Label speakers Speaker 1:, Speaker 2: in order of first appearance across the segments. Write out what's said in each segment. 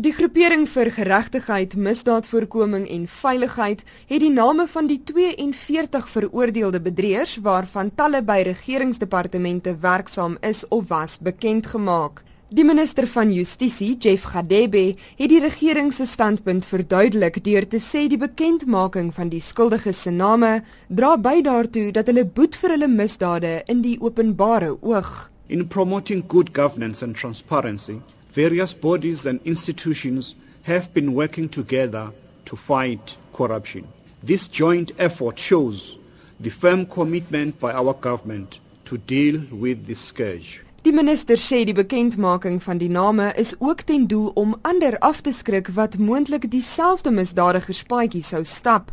Speaker 1: Die groepering vir geregtigheid, misdaadvoorkoming en veiligheid het die name van die 42 veroordeelde bedrieërs waarvan talle by regeringsdepartemente werksaam is of was bekend gemaak. Die minister van Justisie, Jeff Gadebe, het die regering se standpunt verduidelik deur te sê die bekendmaking van die skuldiges se name dra by daartoe dat hulle boet vir hulle misdade in die openbare oog.
Speaker 2: In promoting good governance and transparency various bodies and institutions have been working together to fight corruption. This joint effort shows the firm commitment by our government to deal with this scourge.
Speaker 1: Die minister sê die bekendmaking van die name is ook ten doel om ander af te skrik wat moontlik dieselfde misdadigerspaadjie sou stap.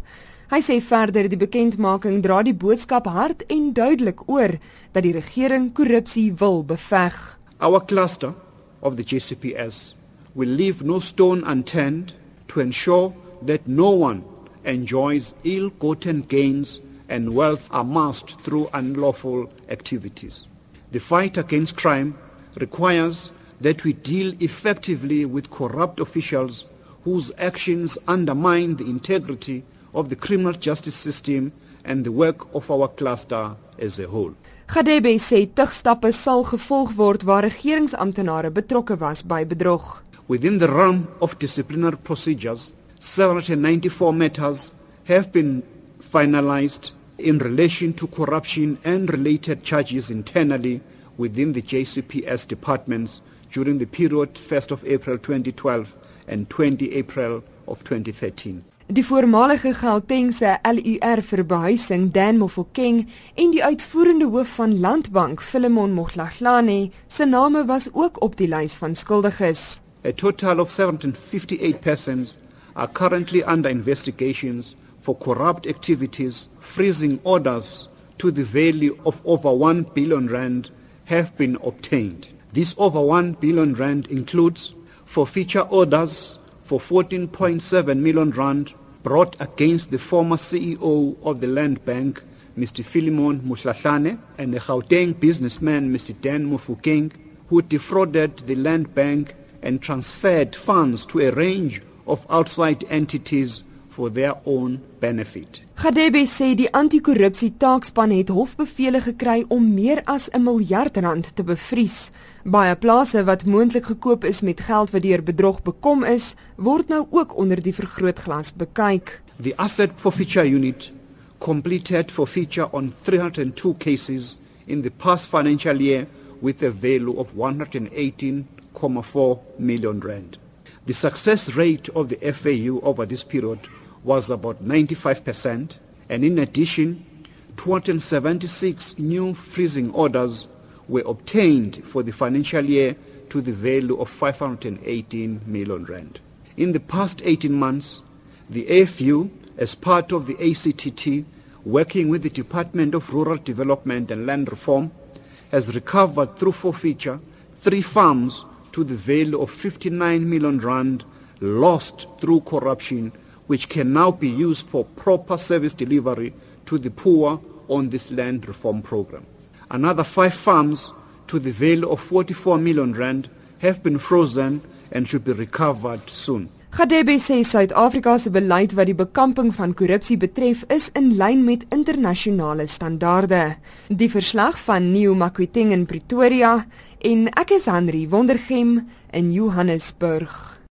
Speaker 1: Hy sê verder die bekendmaking dra die boodskap hard en duidelik oor dat die regering korrupsie wil beveg.
Speaker 2: Our cluster of the JCPS will leave no stone unturned to ensure that no one enjoys ill-gotten gains and wealth amassed through unlawful activities. The fight against crime requires that we deal effectively with corrupt officials whose actions undermine the integrity of the criminal justice system and the work of our cluster as a whole.
Speaker 1: Gadebe sê tugstappe sal gevolg word waar regeringsamptenare betrokke was by bedrog.
Speaker 2: Within the realm of disciplinary procedures, 794 matters have been finalized in relation to corruption and related charges internally within the JCPS departments during the period 1st of April 2012 and 20 April of 2013.
Speaker 1: Die voormalige Gautengse LUR vir behuising, Dan Mofokeng, en die uitvoerende hoof van Landbank, Philemon Moglaglane, se name was ook op die lys van skuldiges.
Speaker 2: A total of 758 persons are currently under investigations for corrupt activities, freezing orders to the value of over 1 billion rand have been obtained. This over 1 billion rand includes forfeiture orders for 14.7 million rand brought against the former CEO of the Land Bank, Mr. Philemon Muhlahlane, and the Gauteng businessman, Mr. Dan Mufukeng, who defrauded the Land Bank and transferred funds to a range of outside entities for their own benefit.
Speaker 1: Gadebe sê die anti-korrupsie taakspan het hofbevele gekry om meer as 'n miljard rand te bevries. Baie plase wat moontlik gekoop is met geld wat deur bedrog bekom is, word nou ook onder die vergrootglas bekyk.
Speaker 2: The asset forfeiture unit completed forfeiture on 302 cases in the past financial year with a value of 118.4 million rand. The success rate of the FAU over this period was about 95%, and in addition, 276 new freezing orders were obtained for the financial year to the value of 518 million rand. In the past 18 months, the AFU, as part of the ACTT, working with the Department of Rural Development and Land Reform, has recovered through forfeiture three farms to the value of 59 million rand lost through corruption which can now be used for proper service delivery to the poor on this land reform program. Another five farms to the value of 44 million rand have been frozen and should be recovered soon.
Speaker 1: Gadebe sê Suid-Afrika se beleid wat die bekamping van korrupsie betref is in lyn met internasionale standaarde. Die verslag van Neo Makweteng in Pretoria en ek is Henry Wondergem in Johannesburg.